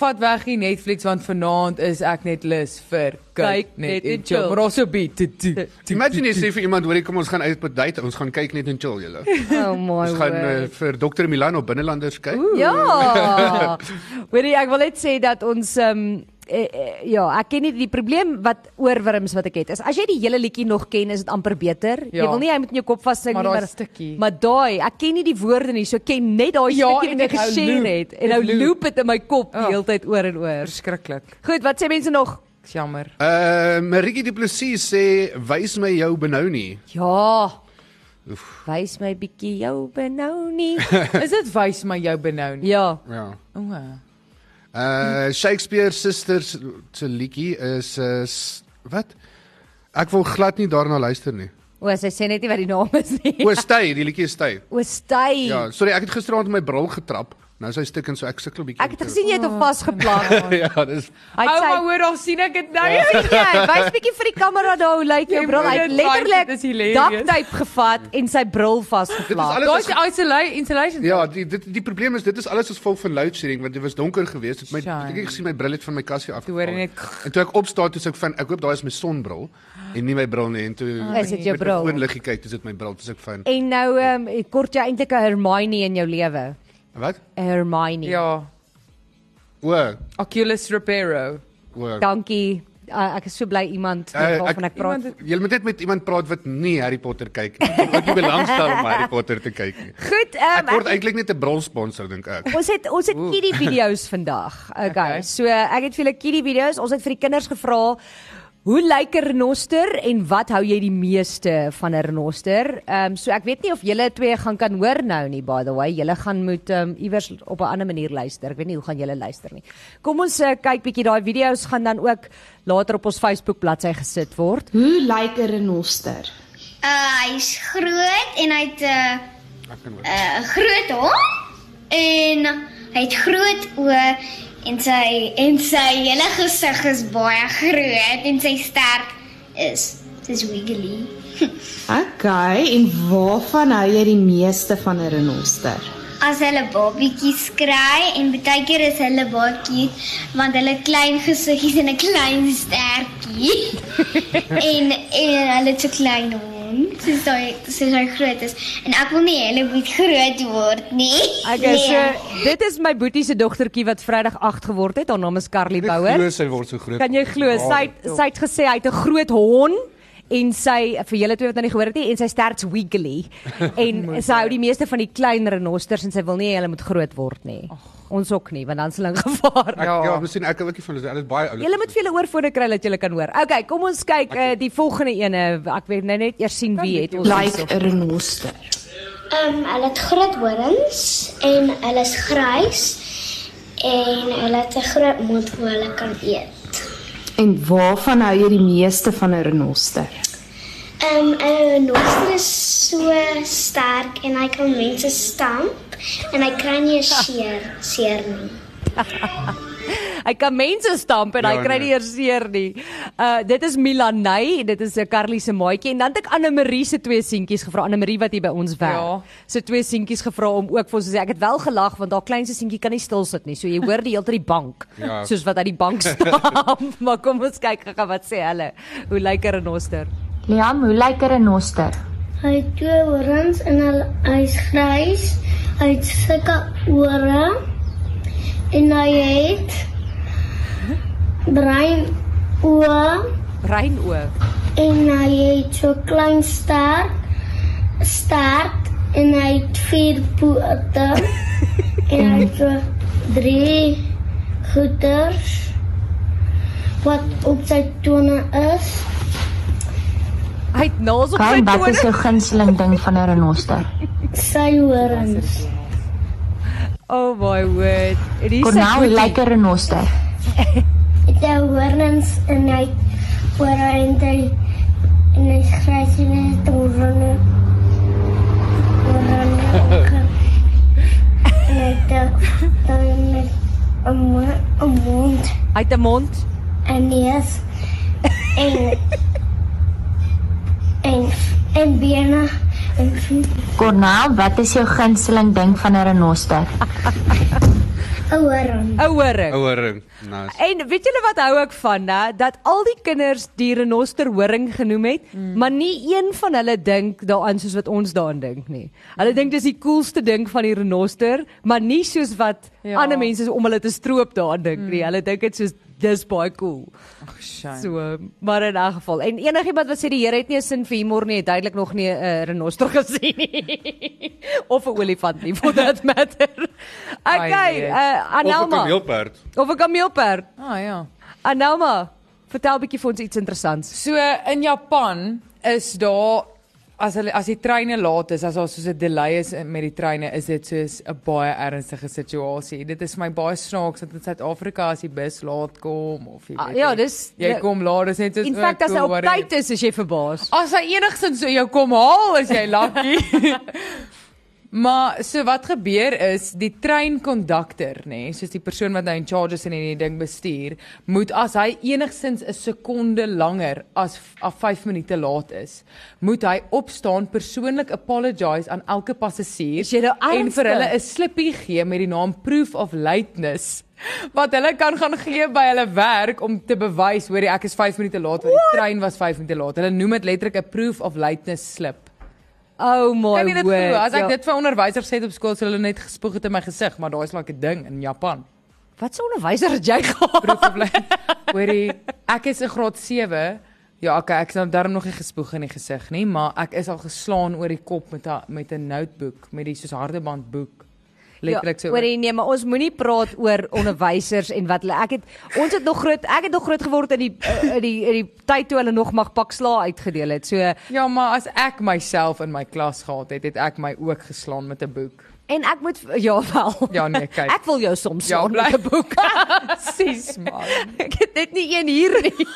vat weg die Netflix want vanaand is ek net lus vir kyk net en chill. Maar also beat. tu- Imagine jy sê vir iemand, hoorie, kom ons gaan uit op date, ons gaan kyk net en chill julle. Oh my Ons gaan uh, vir Dr Milan op binnelanders kyk. Ja. Weet jy, ek wil net sê dat ons um, eh, eh, ja, ek ken nie die probleem wat oorwurms wat ek het. Is as jy die hele liedjie nog ken, is dit amper beter. Jy Ja. wil nie hy moet in jou kop vas sing Maar nie, maar stukkie. Maar daai, ek ken nie die woorde nie, so ek ken net daai Ja, stukkie en wat jy geshare loop. het en nou loop. dit in my kop die Ja. hele tyd oor en oor. Verskriklik. Goed, wat sê mense nog? Dis jammer. Uh Maritjie Du Plessis sê, "Wys my jou benou nie." Ja. Wys my bietjie jou benou nie. Is dit wys my jou benou nie? ja. Ja. O. Uh Shakespeare Sisters se liedjie is uh s- wat? Ek wil glad nie daarna luister nie. O, sy sê net nie wat die naam is nie. O, stay, die liedjie is stay. O, stay. Ja, sorry, ek het gisteraand my bril getrap. Nou is hy stuk en so ek sukkel 'n bietjie. Ek het gesien jy het hom vasgeplak. ja, dis Ouma sy hoor al sien ek dit nou. sien jy, wys bietjie vir die kamera daar hoe lyk jou Jy bril. Hy het letterlik daktape gevat en sy bril Dit is vasgeplak. alles- Daar's die isolation insulation. Ja, die dit die probleem is dit is alles as gevolg van load shedding want dit was donker geweest. Het my ek het gesien my bril het van my kassie af. Toe hoor jy net En toe ek opstaan toe sê ek van ek hoop daai is my sonbril en nie my bril nie en toe Is dit jou bril? Foon liggie kyk, dis dit my bril, dis ek van. En nou ehm um, kort jy eintlik 'n Hermione in jou lewe. Wat? Hermione. Ja. O, Oculus Reparo. o. Dankie. Uh, ek is so bly iemand Uh, weet ek- waarvan ek praat. Jy moet net met iemand praat wat nie Harry Potter kyk nie. Wat nie belangstel om Harry Potter te kyk nie. Goed, Ek ehm word um, eintlik net 'n brolsponsor dink ek. Ons het ons het kiddie video's vandag. Okay. Okay. So ek het vir julle kiddie video's. Ons het vir die kinders gevra Hoe lyk 'n renoster en wat hou jy die meeste van 'n renoster? Ehm um, so ek weet nie of julle twee gaan kan hoor nou nie by the way. Julle gaan moet ehm um, iewers op 'n ander manier luister. Ek weet nie hoe gaan julle luister nie. Kom ons uh, kyk bietjie daai video's gaan dan ook later op ons Facebook bladsy gesit word. Hoe lyk 'n renoster? Uh hy's groot en hy het 'n 'n groot hond en hy het groot oë en sy en sy hele gesig is baie groot en sy stert is dis wiggly. Okay, en waarvan hou jy die meeste van 'n renoster? As hulle babietjies kry en baie keer is hulle cute want hulle klein gesiggies en 'n klein stertjie. en en hulle het so klein hond. Dis daai dis hy groot is en ek wil nie hulle moet groot word nie. Okay, so Nee. dit is my boetie se dogtertjie wat Vrydag 8 geword het. Haar naam is Carly Bouwer. Glo sy word so groot. Kan jy glo? Sy het- sy het gesê hy het 'n groot hond en sy vir julle twee wat nou nie gehoor het nie en sy stert's wiggly. En sy hou die meeste van die klein renosters en sy wil nie hulle moet groot word nie. Ons ook nie, want dan sal hulle in gevaar. Ek ja, ja miskien ek ookie van hulle. Hulle is baie oulik. Julle moet vir julle oorfone kry dat julle kan hoor. Okay, kom ons kyk uh, die volgende ene. Ek weet nou net eers sien wie het ons Like. 'n renoster. Ehm um, hulle het groot horings en hulle is grys en hulle het 'n groot mond waar hulle kan eet. En waarvan hou jy die meeste van 'n renoster? Ehm um, 'n renoster is so sterk en hy kan mense stamp en hy kry nie 'n seer seer nie. Hy kan mense stamp en hy Ja, kry nee. nie eers seer nie. Uh dit is Milaney, dit is 'n Carly se maatjie en dan het ek Anne Marie se twee seentjies gevra, Anne Marie wat hier by ons werk. Ja. Se twee seentjies gevra om ook vir ons te sê ek het wel gelag want haar kleinste seentjie kan nie stil sit nie. So jy hoor die hele tyd die bank Ja. soos wat uit die bank stamp. maar kom ons kyk gou wat sê hulle. Hoe lyk 'n renoster? Liam, hoe lyk 'n renoster? Hy het twee horings en hy hy's grys. Hy het sulke ore en hy het bruin oë Bruin oë. en hy het so klein stert stert en hy het vier pote en hy het so drie goeters wat op sy tone is. Hy het naels op sy Kai, wat is tone. jou gunsteling ding van 'n renoster? Sy horings. Oh my word. En hier Cornel, hoe boetie. lyk 'n renoster? Het hy horings en hy ore en hy en hy grys en. En hy het dan met 'n mo- 'n mond Hy het 'n mond. en neus en en en bene en. Cornel, wat is jou gunsteling ding van 'n renoster? 'n horing. 'n Horing. Ouering. Nice. En weet julle wat hou ek van, né? Dat al die kinders die renoster horing genoem het, mm. maar nie een van hulle dink daaraan soos wat ons daaraan dink nie. Hulle dink dis die coolste ding van die renoster, maar nie soos wat ja. Ja. ander mense om hulle te stroop daaraan dink nie. Hulle dink dit soos dis baie cool. Shame. So, maar in 'n geval. En enigiemand wat sê die Here het nie 'n sin vir humor nie, het duidelik nog nie 'n uh, renoster gesien nie. of 'n olifant nie, for that matter. Okay, uh, Of 'n Anelma. kameelperd. Of 'n kameelperd. Ah ja. Anelma, vertel 'n bietjie vir ons iets interessants. So in Japan is daar as hulle as die treine laat is, as daar soos 'n delay is in- met die treine, is dit soos 'n baie ernstige situasie. Dit is vir my baie snaaks dat in Suid-Afrika as die bus laat kom of jy Ah, weet ja, nie, dis- jy ja. kom laat, dis net soos In feite as hy op tyd is, is jy verbaas. As hy enigstens so jou kom haal, is jy lucky. maar so wat gebeur is die treinkondukter, nê, nee, soos die persoon wat nou in charge is en die ding bestuur, moet as hy enigstens 'n sekonde langer as af 5 minute laat is, moet hy opstaan persoonlik apologise aan elke passasier nou en vir hulle 'n slippie gee met die naam proof of lateness wat hulle kan gaan gee by hulle werk om te bewys hoor ek is 5 minute laat want die trein was 5 minute laat. Hulle noem dit letterlik 'n proof of lateness slip. Oh my Kan jy dit word. glo? As ek ja. dit vir onderwysers sê op skool, sal hulle net gespoeg het in my gesig, maar daai is like 'n ding in Japan. Wat 'n onderwyser het jy gehad? Hoorie, ek is in graad 7. Ja, okay, ek is nou darm nog nie gespoeg in die gesig nie, maar ek is al geslaan oor die kop met 'n met 'n notebook, met die soos hardeband boek. Letterlik so. Ja, Hoorie, nee, maar ons moenie praat oor onderwysers en wat hulle ek het ons het nog groot ek het nog groot geword in die uh, in die in die tyd toe hulle nog mag pak sla uitgedeel het. So Ja, maar as ek myself in my klas gehad het, het ek my ook geslaan met 'n boek. En ek moet ja wel. Ja, nee, kyk. Ek wil jou soms Ja, bly- met 'n boek. Sis man. ek het net nie een hier nie.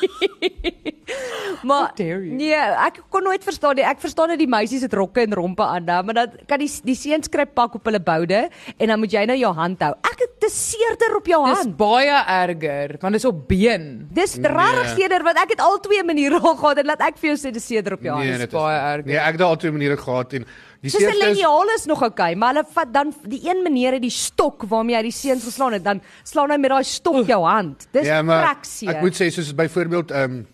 maar nee, ek kon nooit verstaan nie. Ek verstaan net die meisies het rokke en rompe aan, dan, maar dan kan die die seuns kry pak op hulle boude en dan moet jy nou jou hand hou. Ek het te seerder op jou Dis hand. baie erger, want dis op been. Dis regtig Nee. seerder want ek het al twee maniere al gehad en laat ek vir jou sê dis seerder op jou Nee, hand. dit baie is erg. Nee, ek het al twee maniere gehad en Soos 'n liniaal is nog oukei, maar hulle vat dan die een meneer het die stok waarmee hy die seuns geslaan het, dan slaan hy met daai stok jou hand. Dis Ja, maar fraksie. ek moet sê soos byvoorbeeld ehm um,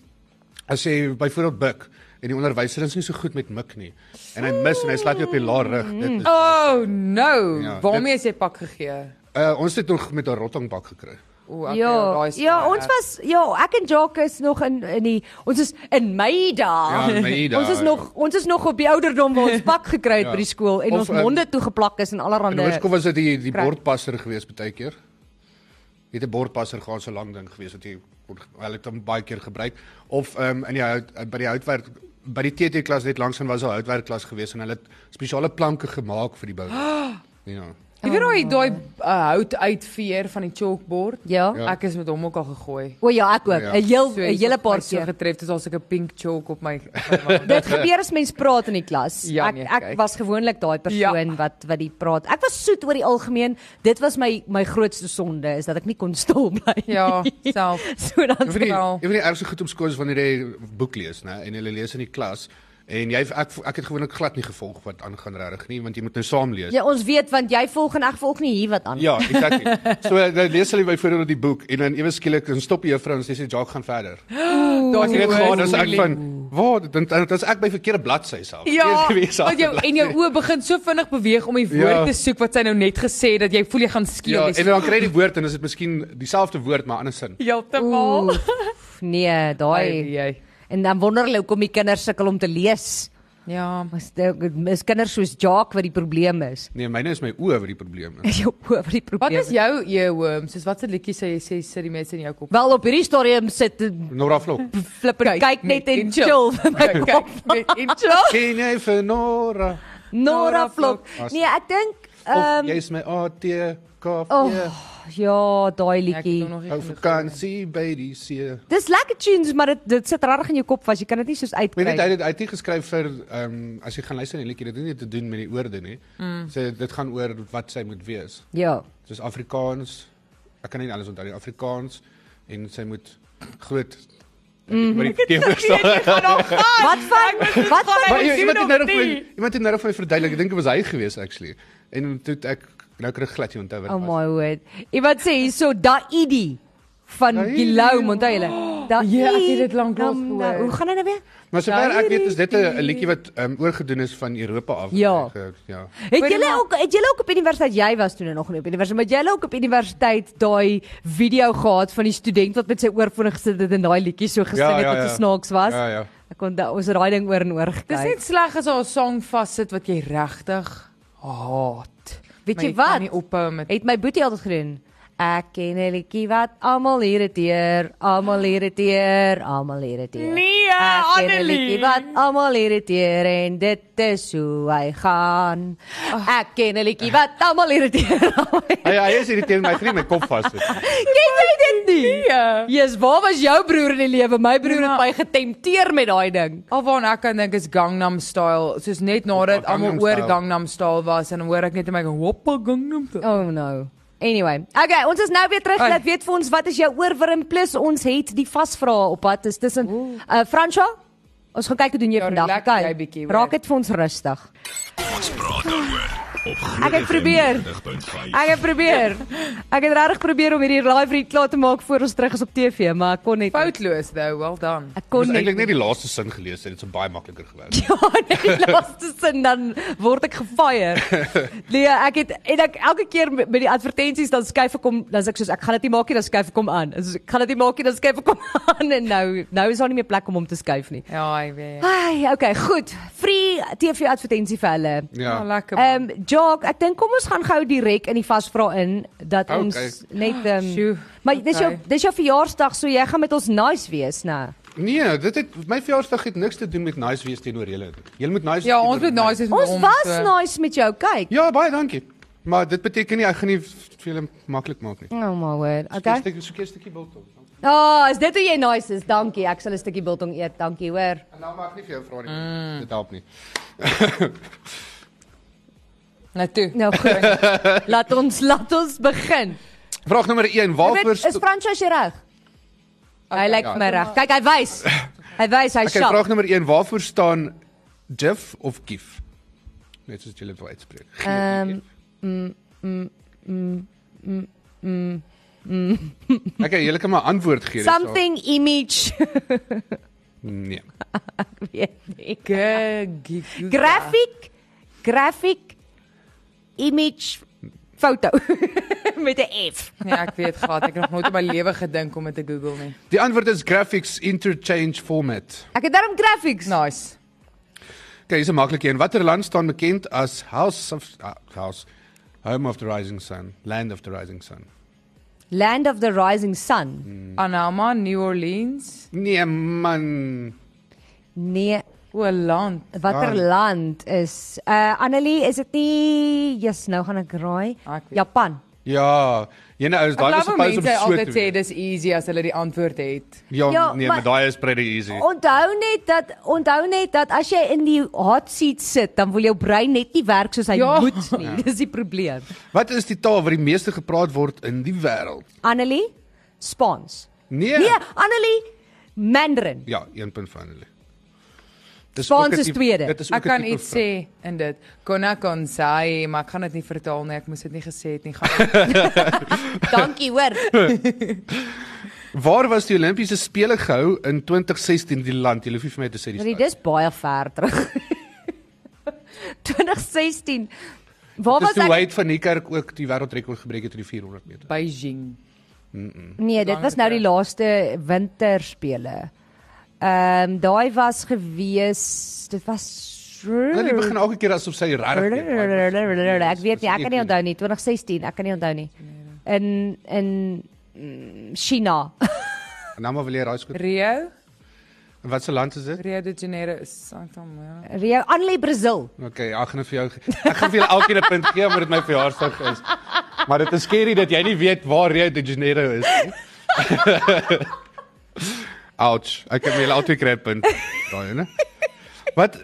as jy byvoorbeeld buk en die onderwyser is nie so goed met mik nie en hy mis en hy slaat jou op die laar rug. Dit is Oh no. Ja, Waarmee is jy pak gegee? uh, ons het nog met 'n rottangpak gekry. O, okay, Ja, daai ja, ons was ja, ek en Jacques is nog in in die ons is in Mei Ja, dae. in Mei dae, ons is ja. nog ons is nog op die ouderdom waar ons pak gekry het Ja. by die skool en Of, ons ehm, monde toegeplak is en In allerlei Hoërskool was dit die die bordpasser gewees baie keer. Het 'n bordpasser gehad so lank ding gewees wat jy wel het hom baie keer gebruik of um, in die hout, by die houtwerk by die TT klas net langs aan was 'n houtwerkklas gewees en hulle het spesiale planke gemaak vir die bou. Ja. Jy weet daai daai uh, hout uitveer van die chalkboard? Ja. Ja. Ek is met hom ook al gegooi. O ja, ek ook. 'n Ja. Heel 'n So, iets hele paar so keer. getref het as ek 'n pink chalk op my Dit gebeur as mens praat in die klas. Ja, ek nee, ek kyk. was gewoonlik daai persoon Ja. wat wat die praat. Ek was soet oor die algemeen. Dit was my my grootste sonde is dat ek nie kon stil bly. Ja, nie. self. so dan van die Wel. een van die ergste goed op skool is wanneer jy boek lees, né, en hulle lees in die klas en jy ek ek het gewoonlik glad nie gevolg wat aangaan regtig nie, want jy moet nou saam lees. Ja, ons weet want jy volg en ek volg nie hier wat aan. Ja, exactly. So dan lees hulle byvoorbeeld die boek en dan ewe skielik dan stop die juffrou en sy sê Jacques gaan verder. Daar's net gehad as ek van waar dan dan is ek by verkeerde bladsy self. Ja, want jou en jou oë begin so vinnig beweeg om die woord Ja. te soek wat sy nou net gesê het dat jy voel jy gaan Ja, skeel. en dan kry jy die woord en is dit miskien dieselfde woord maar ander sin. heeltemal. Oef, Nee, Ai, daai. En dan wonder hulle hoekom die kinders sukkel om te lees. Ja. Is dit is kinders soos Jacques wat die probleem is. Nee, myne is my oë wat die probleem is. Is jou die Wat probleem. is jou earworm? Soos watse liedjie sê jy sê sit die mense in jou kop? Wel op hierdie stadium sit Nora Vlok. flip en Kyk kyk net en en chill chill. vir my Kyk, kop. kyk, net in chill. Ken jy vir Nora? Nora Vlok. As- Nee, ek dink ehm jy's my ATK. oh, ja. Ja, daai Ek het liedjie. Ou vakansie by die see. Dis lekker tunes, maar dit dit sit regtig in jou kop vas. Jy kan dit nie soos Weet net hy uitkry. het hy het nie geskryf vir ehm um, as jy gaan luister na die liedjie, dit het nie te doen met die woorde nie. Mm. Sê dit gaan oor wat sy moet wees. Ja. Soos Afrikaans. Ek kan nie alles onthou nie. Afrikaans en sy moet groot. Maar die keer verstaan. Wat van wat van doen iemand het nou vir iemand het nou vir my verduidelik. Ek dink dit was hy gewees actually. En toe het ek nou kry ek glad nie onthou wat Oh dit was. my word. Iemand sê hierso Daidi van. Gilou, onthou julle? Daidi. Ja, ek het dit lank lank Nou, gehoor. Hoe gaan dit nou weer? Maar sover ek weet is dit 'n liedjie wat um, oorgedoen is van Europa af. Ja. Ge- ja. Het julle ook het julle ook op universiteit jy was toe nog nie op universiteit, maar het julle ook op universiteit daai video gehad van die student wat met sy oorfone gesit het en daai liedjie so gesing Ja, het ja, wat ja. so snaaks was? Ja, ja. Ek onthou ons het daai ding oor en oor Dis gekyk. net sleg as 'n song vassit wat jy regtig haat. Weet Maar jy kan wat? Nie ophou met Het my boetie altyd gedoen. Ek ken 'n liedjie wat almal irriteer, almal irriteer, almal irriteer. Nee, Ek ken 'n liedjie wat almal irriteer en dit is hoe hy gaan. Ek ken 'n liedjie wat almal irriteer. Hy hy is irriteer my vriend my kop vas. sit. ken jy dit nie? Ja. Jesus, waar was jou broer in die lewe? My broer Ja. het my getempteer met daai ding. Alwaar ek kan dink is Gangnam Style, soos net nadat almal oor. Gangnam Style was en hoor ek net in my hoppa Gangnam Style. Oh no. Anyway, okay, ons is nou weer terug. Laat weet vir ons wat is jou oorwurm plus ons het die vasvrae op pad. Dis tussen uh Fransja. Ons gaan kyk hoe doen jy Ja, vandag. Okay. Raak dit vir ons rustig. Ons praat daaroor Ek het FM probeer. 90.5. Ek het probeer. Ek het regtig probeer om hierdie live read klaar te maak voor ons terug is op TV, maar ek kon net. Foutloos though, well done. Ek Ek kon eintlik nie. net die laaste sin gelees het, dit sou baie makliker gewerk. Ja, net die laaste sin dan word ek gefire. Nee, ek het en ek elke keer met met die advertensies dan skuif ek hom, dan sê ek soos ek gaan dit nie maak nie, dan skuif ek hom aan. Soos ek gaan dit nie maak nie, dan skuif ek hom aan en nou nou is daar nie meer plek om hom te skuif nie. Ja, hy weet. Ai, okay, goed. Free TV advertensie vir hulle. Ja, Ja. lekker. Ehm um, Jock, ek dink kom ons gaan gou direk in die vasvra in dat Okay. ons net ehm um, Sjoe, Maar dis jou okay. dis jou verjaarsdag, so jy gaan met ons nice wees, né? Nee, dit het my verjaarsdag het niks te doen met nice wees teenoor julle. Julle moet nice Ja, ons moet nice wees met Ons hom, was so. nice met jou, kyk. Ja, baie dankie. Maar dit beteken nie ek gaan nie vir julle maklik maak nie. Oh my word. Okay. Okay. Stukkie stukkie stukkie biltong. Ah, oh, is dit hoe jy nice is? Dankie. Ek sal 'n stukkie biltong eet. Dankie, hoor. En nou mag ek nie vir jou vra nie. Mm. Dit help nie. Nou toe. Nou goed. laat ons laat ons begin. Vraag nommer 1, Jy waarvoor is Fransjo reg? Hy lyk vir my reg. Kyk, hy wys. Hy wys hy Okay, sharp. vraag nommer 1, waarvoor staan GIF of GIF? Net soos julle dit wil uitspreek. Ehm Okay, julle kan maar antwoord gee. something image Nee. weet nie. Graphic graphic image foto met 'n F. Nee, ek weet glad, ek het nog nooit in my lewe gedink om dit te Google nie. Die antwoord is graphics interchange format. Ek het daarom graphics. Nice. Okay, hier's 'n maklike een. Watter land staan bekend as House of uh, House Home of the Rising Sun, Land of the Rising Sun? Land of the Rising Sun. Anama, New Orleans. Nee man. Nee, O, land. watter Ja. land is uh Annelie, is dit nie Jesus, nou gaan ek raai. Ek weet. Japan. Ja, jene ou is Ek daai is supposed om mense so altyd te sê doen. dis easy as hulle die antwoord het. Ja, Ja, nee, maar- maar daai is pretty easy. Onthou net dat onthou net dat as jy in die hot seat sit, dan wil jou brein net nie werk soos hy Ja. moet nie. Dis die probleem. Wat is die taal wat die meeste gepraat word in die wêreld? Annelie, Spaans. Nee. Nee, Annelie, Mandarin. Ja, 1 punt van hulle. Dis Spaans is tweede. Dit is ook Ek kan iets sê in dit. Konna kon sê, maar ek gaan dit nie vertaal nie. Ek moes dit nie gesê het nie. Gaan. Dankie, hoor. Waar was die Olimpiese spele gehou in 2016 die land? Jy hoef nie vir my te sê die Nee, stad. dis baie ver terug. 2016. Waar Dis was ek? Wade van Niekerk ook die wêreldrekord gebreek het in die 400 meter. Beijing. Nee, dit was nou die laaste winterspele. Ehm daai was gewees, dit was Hulle die begin elke keer asof sy regtig. Ek weet nie, ek kan nie onthou nie. 2016, ek kan nie onthou nie. In in mm, China. Nou maar wil jy raai skoot. Rio. En Wat se land is dit? Rio de Janeiro is Santa Maria. Rio, Annelie Brazil. Okay, ek gaan dit vir jou Ek gaan vir julle elkeen 'n punt gee omdat dit my verjaarsdag is. Maar dit is skerry dat jy nie weet waar Rio de Janeiro is nie. Ouch. Ek het julle altyd kry 'n punt. Daai, né? Wat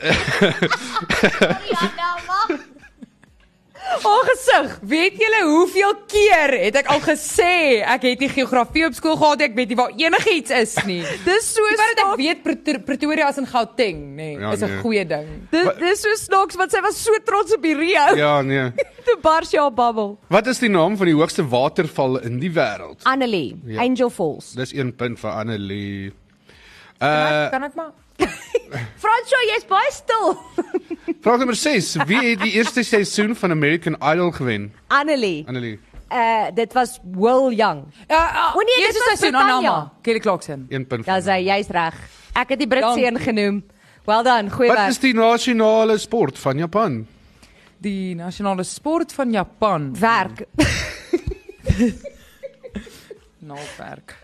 O, oh, gesig. Weet julle hoeveel keer het ek al gesê ek het nie geografie op skool gehad nie, ek weet nie waar enigiets is nie. Dis so Dis wat ek snaaks. weet Pret- Pretoria is in Gauteng, nê. Nee, Ja, is 'n nee. goeie ding. Dis dis so snaaks want sy was so trots op die Rio. Ja, nee. Toe bars jy op babbel. Wat is die naam van die hoogste waterval in die wêreld? Annelie, Ja. Angel Falls. Dis 1 punt vir Annelie. Uh ek, kan ek maar Fransjo, jy's baie stil. vraag nommer 6. Wie het die eerste seisoen van American Idol gewen? Annelie. Annelie, Uh dit was Will Young. Ja, O nee, dit was. Anama. Kelly Clarkson. 1 punt. Ja, sy, jy's reg. Ek het die Britse een genoem. Well done, goeie Wat werk. is die nasionale sport van Japan? Die nasionale sport van Japan. werk? Nalwerk.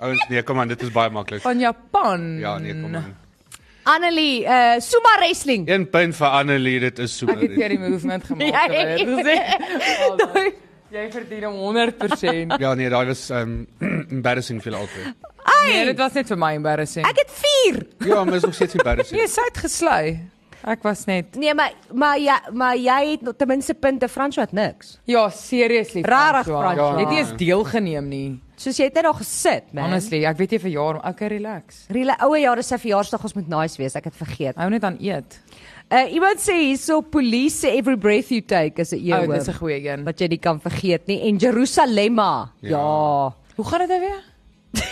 Ouens, nee, kom aan, dit is baie maklik. Van Japan. Ja, nee, kom aan. Annelie, uh sumo wrestling. 1 punt vir Annelie, dit is so. Ek het hier die movement gemaak. Ja, jy dit ja. gesê. Jy verdien hom 100%. Ja, nee, daai was um embarrassing vir julle albei. Nee, dit was net vir my embarrassing. Ek het 4. Ja, maar is nog steeds embarrassing. Nee, sy het geslei. Ek was net Nee, maar maar ja, maar jy het ten minste punte Fransjo het niks. Ja, seriously. Rarig. Fransjo. Ja, het nie eens deelgeneem nie. Soos jy het net daar gesit, man. Honestly, ek weet jy verjaar, maar okay, relax. Rila ouwe jare sy verjaarsdag ons moet nice wees. Ek het vergeet. Hou net aan eet. Uh iemand sê hierso police every breath you take is 'n O, eeuwig. dis 'n goeie een. wat jy nie kan vergeet nie. En Jerusalemma. Ja. ja. Hoe gaan dit nou weer?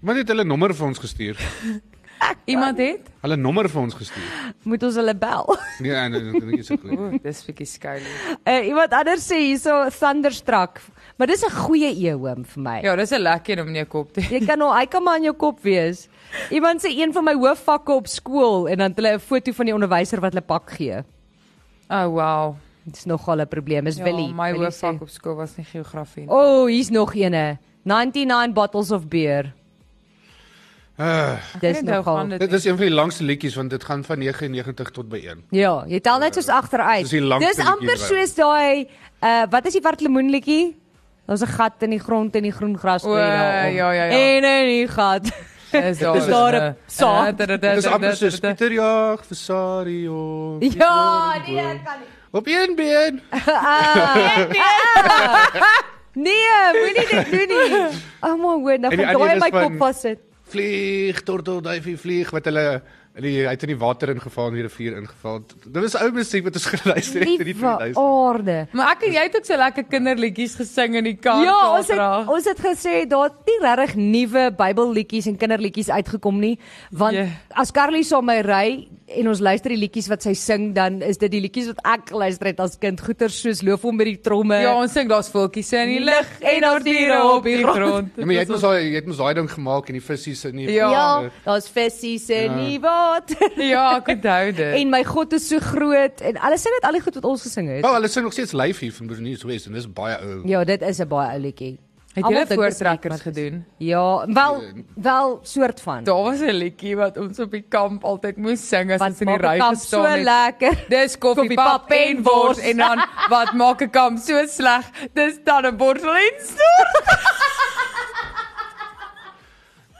Maar net hulle nommer vir ons gestuur. Iemand het? Hulle nommer vir ons gestuur. Moet ons hulle bel? Nee, en dit is so goed. O, dis bietjie skuilie. Uh, iemand anders sê hierso Thunderstruck. Maar dis 'n goeie eeuwim vir my. Ja, dis 'n lekker om in jou kop te hê. Jy kan nou, hy kan maar in jou kop wees. Iemand sê een van my hoofvakke op skool en dan het hulle 'n foto van die onderwyser wat hulle pak gee. Oh, wow. Dit is nogal 'n probleem. Is Ja, Willie. my hoofvak op skool was nie geografie nie. O, oh, hier's nog eene. 99 bottles of beer. Uh, Dis nogal. dit dit is een van die langste liedjies want dit gaan van 99 tot by 1. Ja, jy tel net soos agteruit. Langste Dis amper soos daai uh wat is die wat lemoen liedjie? Daar's 'n gat in die grond en die groen gras groei daarom. ja, ja, ja. En in die gat. is daar. Is daar 'n saad? Dit is amper soos Pieter Jag vir Sario. Ja, nee, kan nie. Op een been. Nee, moenie dit doen nie. Oh my word, nou gaan daai my kop vassit. Vlieg, tortelduifie vlieg wat hulle hulle hy het in die water ingeval en die rivier ingeval. Dit was ou musiek wat ons geluister het in die Liewe 2000. aarde. Maar ek en jy het ook so lekker kinderliedjies gesing in die kar. Ja, ons het ons het gesê daar het nie regtig nuwe Bybelliedjies en kinderliedjies uitgekom nie, want Ja. as Carly saam my ry en ons luister die liedjies wat sy sing, dan is dit die liedjies wat ek geluister het as kind, goeie soos loof hom met die tromme. Ja, ons sing daar's voeltjies in die lug en daar's diere op die grond. Ja, maar jy het mos daai jy het mos daai ding gemaak en die visse in die Ja. Ja, daar's vessies in die water. Ja, ek onthou dit. En my God is so groot en alles sê net al die goed wat ons gesing het. Oh, hulle sing nog steeds live hier van Bernice West en dis baie ou. Ja, dit is 'n baie ou liedjie. Het jy voortrekkers gedoen? Ja, wel wel soort van. Daar was 'n liedjie wat ons op die kamp altyd moes sing as ons in die ry kamp gestaan so het. lekker. Dis koffie, pap en wors en dan wat maak 'n kamp so sleg? Dis dan 'n borsel en snoer.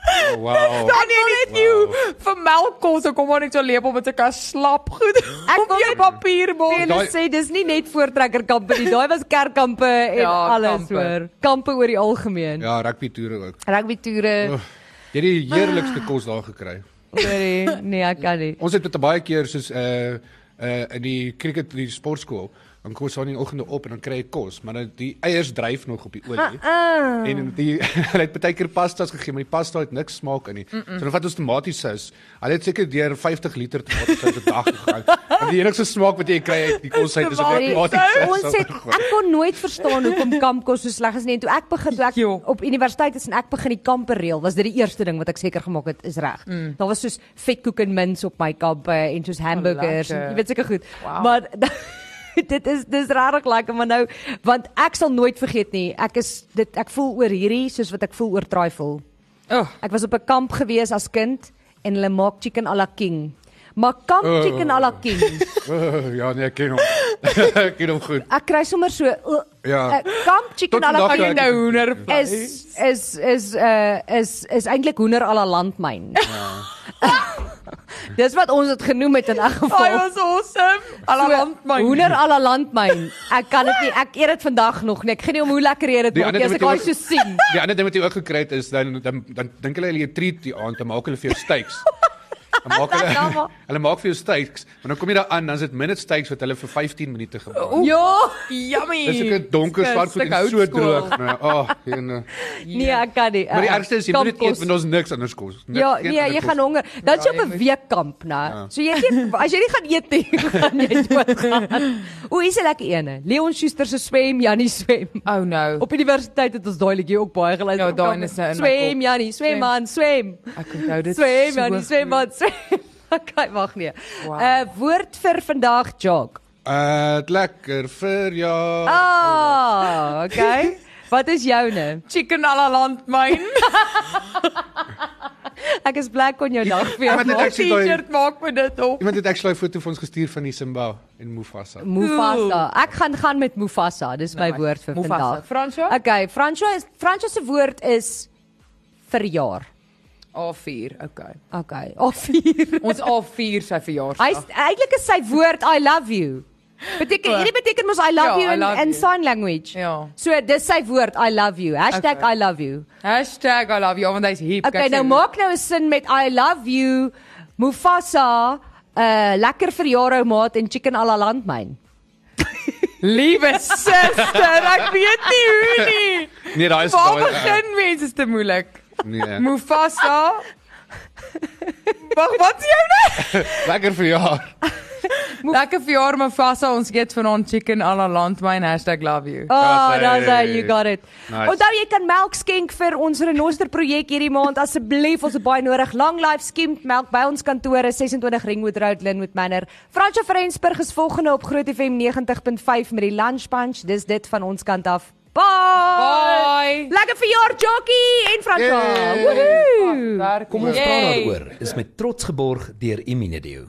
Oh, wow. Dan nie net nie vir melk kos, so kom maar net so lepel met 'n kas slap goed. Ek op wil jou net- papierbord. Hulle sê dis nie net voortrekkerkampe nie. Daai was kerkkampe en Ja, alles kampe. hoor. Kampe oor die algemeen. Ja, rugby toere ook. Rugby toere. Oef, Jy het die heerlikste kos daar gekry. Sorry. Nee, ek kan nie. Ons het dit baie keer soos uh uh in die cricket die sportskool. Dan kom ons aan in die oggende op en dan kry jy kos, maar dan die eiers dryf nog op die olie. Ah. En die hulle het baie keer pastas gegee, maar die pasta het niks smaak in nie. Mm -mm. So dan vat ons tomatiesous. Hulle het seker deur 50 liter tomatiesous per dag gegaan. En die enigste smaak wat jy kry uit die kos uit is op tomatiesous. Ons het ek kon nooit verstaan hoekom kampkos so sleg is nie. En toe ek begin toe ek Jo. op universiteit is en ek begin die kampe reël, was dit die eerste ding wat ek seker gemaak het is reg. Mm. Daar was soos vetkoek en mince op my kampe en soos hamburgers. lekker. en, jy weet seker goed. Wow. Maar dit is dis regtig lekker maar nou want ek sal nooit vergeet nie. Ek is dit ek voel oor hierdie soos wat ek voel oor trifle. Oh, Ek was op 'n kamp gewees as kind en hulle maak chicken à la king. Maar kamp Oh. chicken à la king. Oh, ja, nee, ek ken hom. ek ken hom goed. Ek kry sommer so uh, Ja. uh, kamp chicken Tot à la king nou hoender is is is uh is is eintlik hoender à la landmyn. Dis wat ons dit genoem het in 'n Hy geval. was awesome. Alle land my. Hoender à la landmyn. Ek kan dit nie. Ek eet dit vandag nog nie. Ek gee nie om hoe lekker jy dit maak. As ek daai so sien. Die ander ding wat jy ook gekry het is dan dan dan dink hulle hulle treat die aand, dan maak hulle vir jou steaks. Dan maak Ja, hulle maar- hulle maak vir jou steaks, maar dan kom jy daar aan, dan is dit minute steaks wat hulle vir 15 minute gemaak. Ja. Yummy. Dis 'n donker swart goed en so droog. Nee, ag, en Nee, ek kan nie. maar die Uh, ergste is jy moet dit eet want ons niks anders kos. Niks, Ja, nee, jy gaan honger. Dan jy op 'n weekkamp, né? Ja. So jy eet as jy nie gaan eet nie, gaan jy doodgaan. O, hier's 'n lekker ene. Leon Schuster se swem, Jannie swem. Oh no. Op universiteit het ons daai liedjie ook baie geluister. Ja, daai is nou in Swem, kop. Jannie, swem man, swem. Ek onthou dit. Swem, so Jannie, swem man, swem. Okay, wag nee. Wow. Uh woord vir vandag, jog. Uh, dit lekker vir jou. Ah, okay. Wat is joune? Chicken à la landmyn. Ek is bly kon jou dag vir jou maak. T-shirt maak met dit op. Iemand het actually 'n foto vir ons gestuur van die Simba en Mufasa. Mufasa. Ek gaan gaan met Mufasa. Dis my Nice. woord vir Mufasa. vandag. Fransjo? Okay, Fransjo is Fransjo se woord is verjaar. A4, okay. Okay. Of vier. Ons A4 sy verjaarsdag. Hy's eintlik is sy woord I love you. Beteken hierdie beteken mos I love Ja, you in, love in you. sign language. Ja. So dis sy woord I love you. Hashtag Okay. I love you. Hashtag I love you, want hy's hip. Okay, nou maak nou 'n sin met I love you Mufasa, uh lekker verjaardag maat en chicken à la landmyn. Liewe suster, ek weet nie hoe nie. Nee, daai is Waar daai- begin mense is te moeilik? Nee. Mufasa. Wag, wat sê jy nou? Lekker vir jou. Lekker verjaar Mufasa, ons eet vanaand chicken à la landmyn #love you. Oh, daar's sy- hy, you got it. Nice. Onthou jy kan melk skenk vir ons renoster projek hierdie maand asseblief, ons het baie nodig. Long Life skimmed melk by ons kantore 26 Ringwood Road, Linwood Manor. Fransjo Frensburg is volgende op Groot FM 90.5 met die lunch punch. Dis dit van ons kant af. Bye. Bye. Lekker verjaar Jockey en Franka. Yay. Woohoo. Kom ons praat daaroor is met trots geborg deur Iminedeo.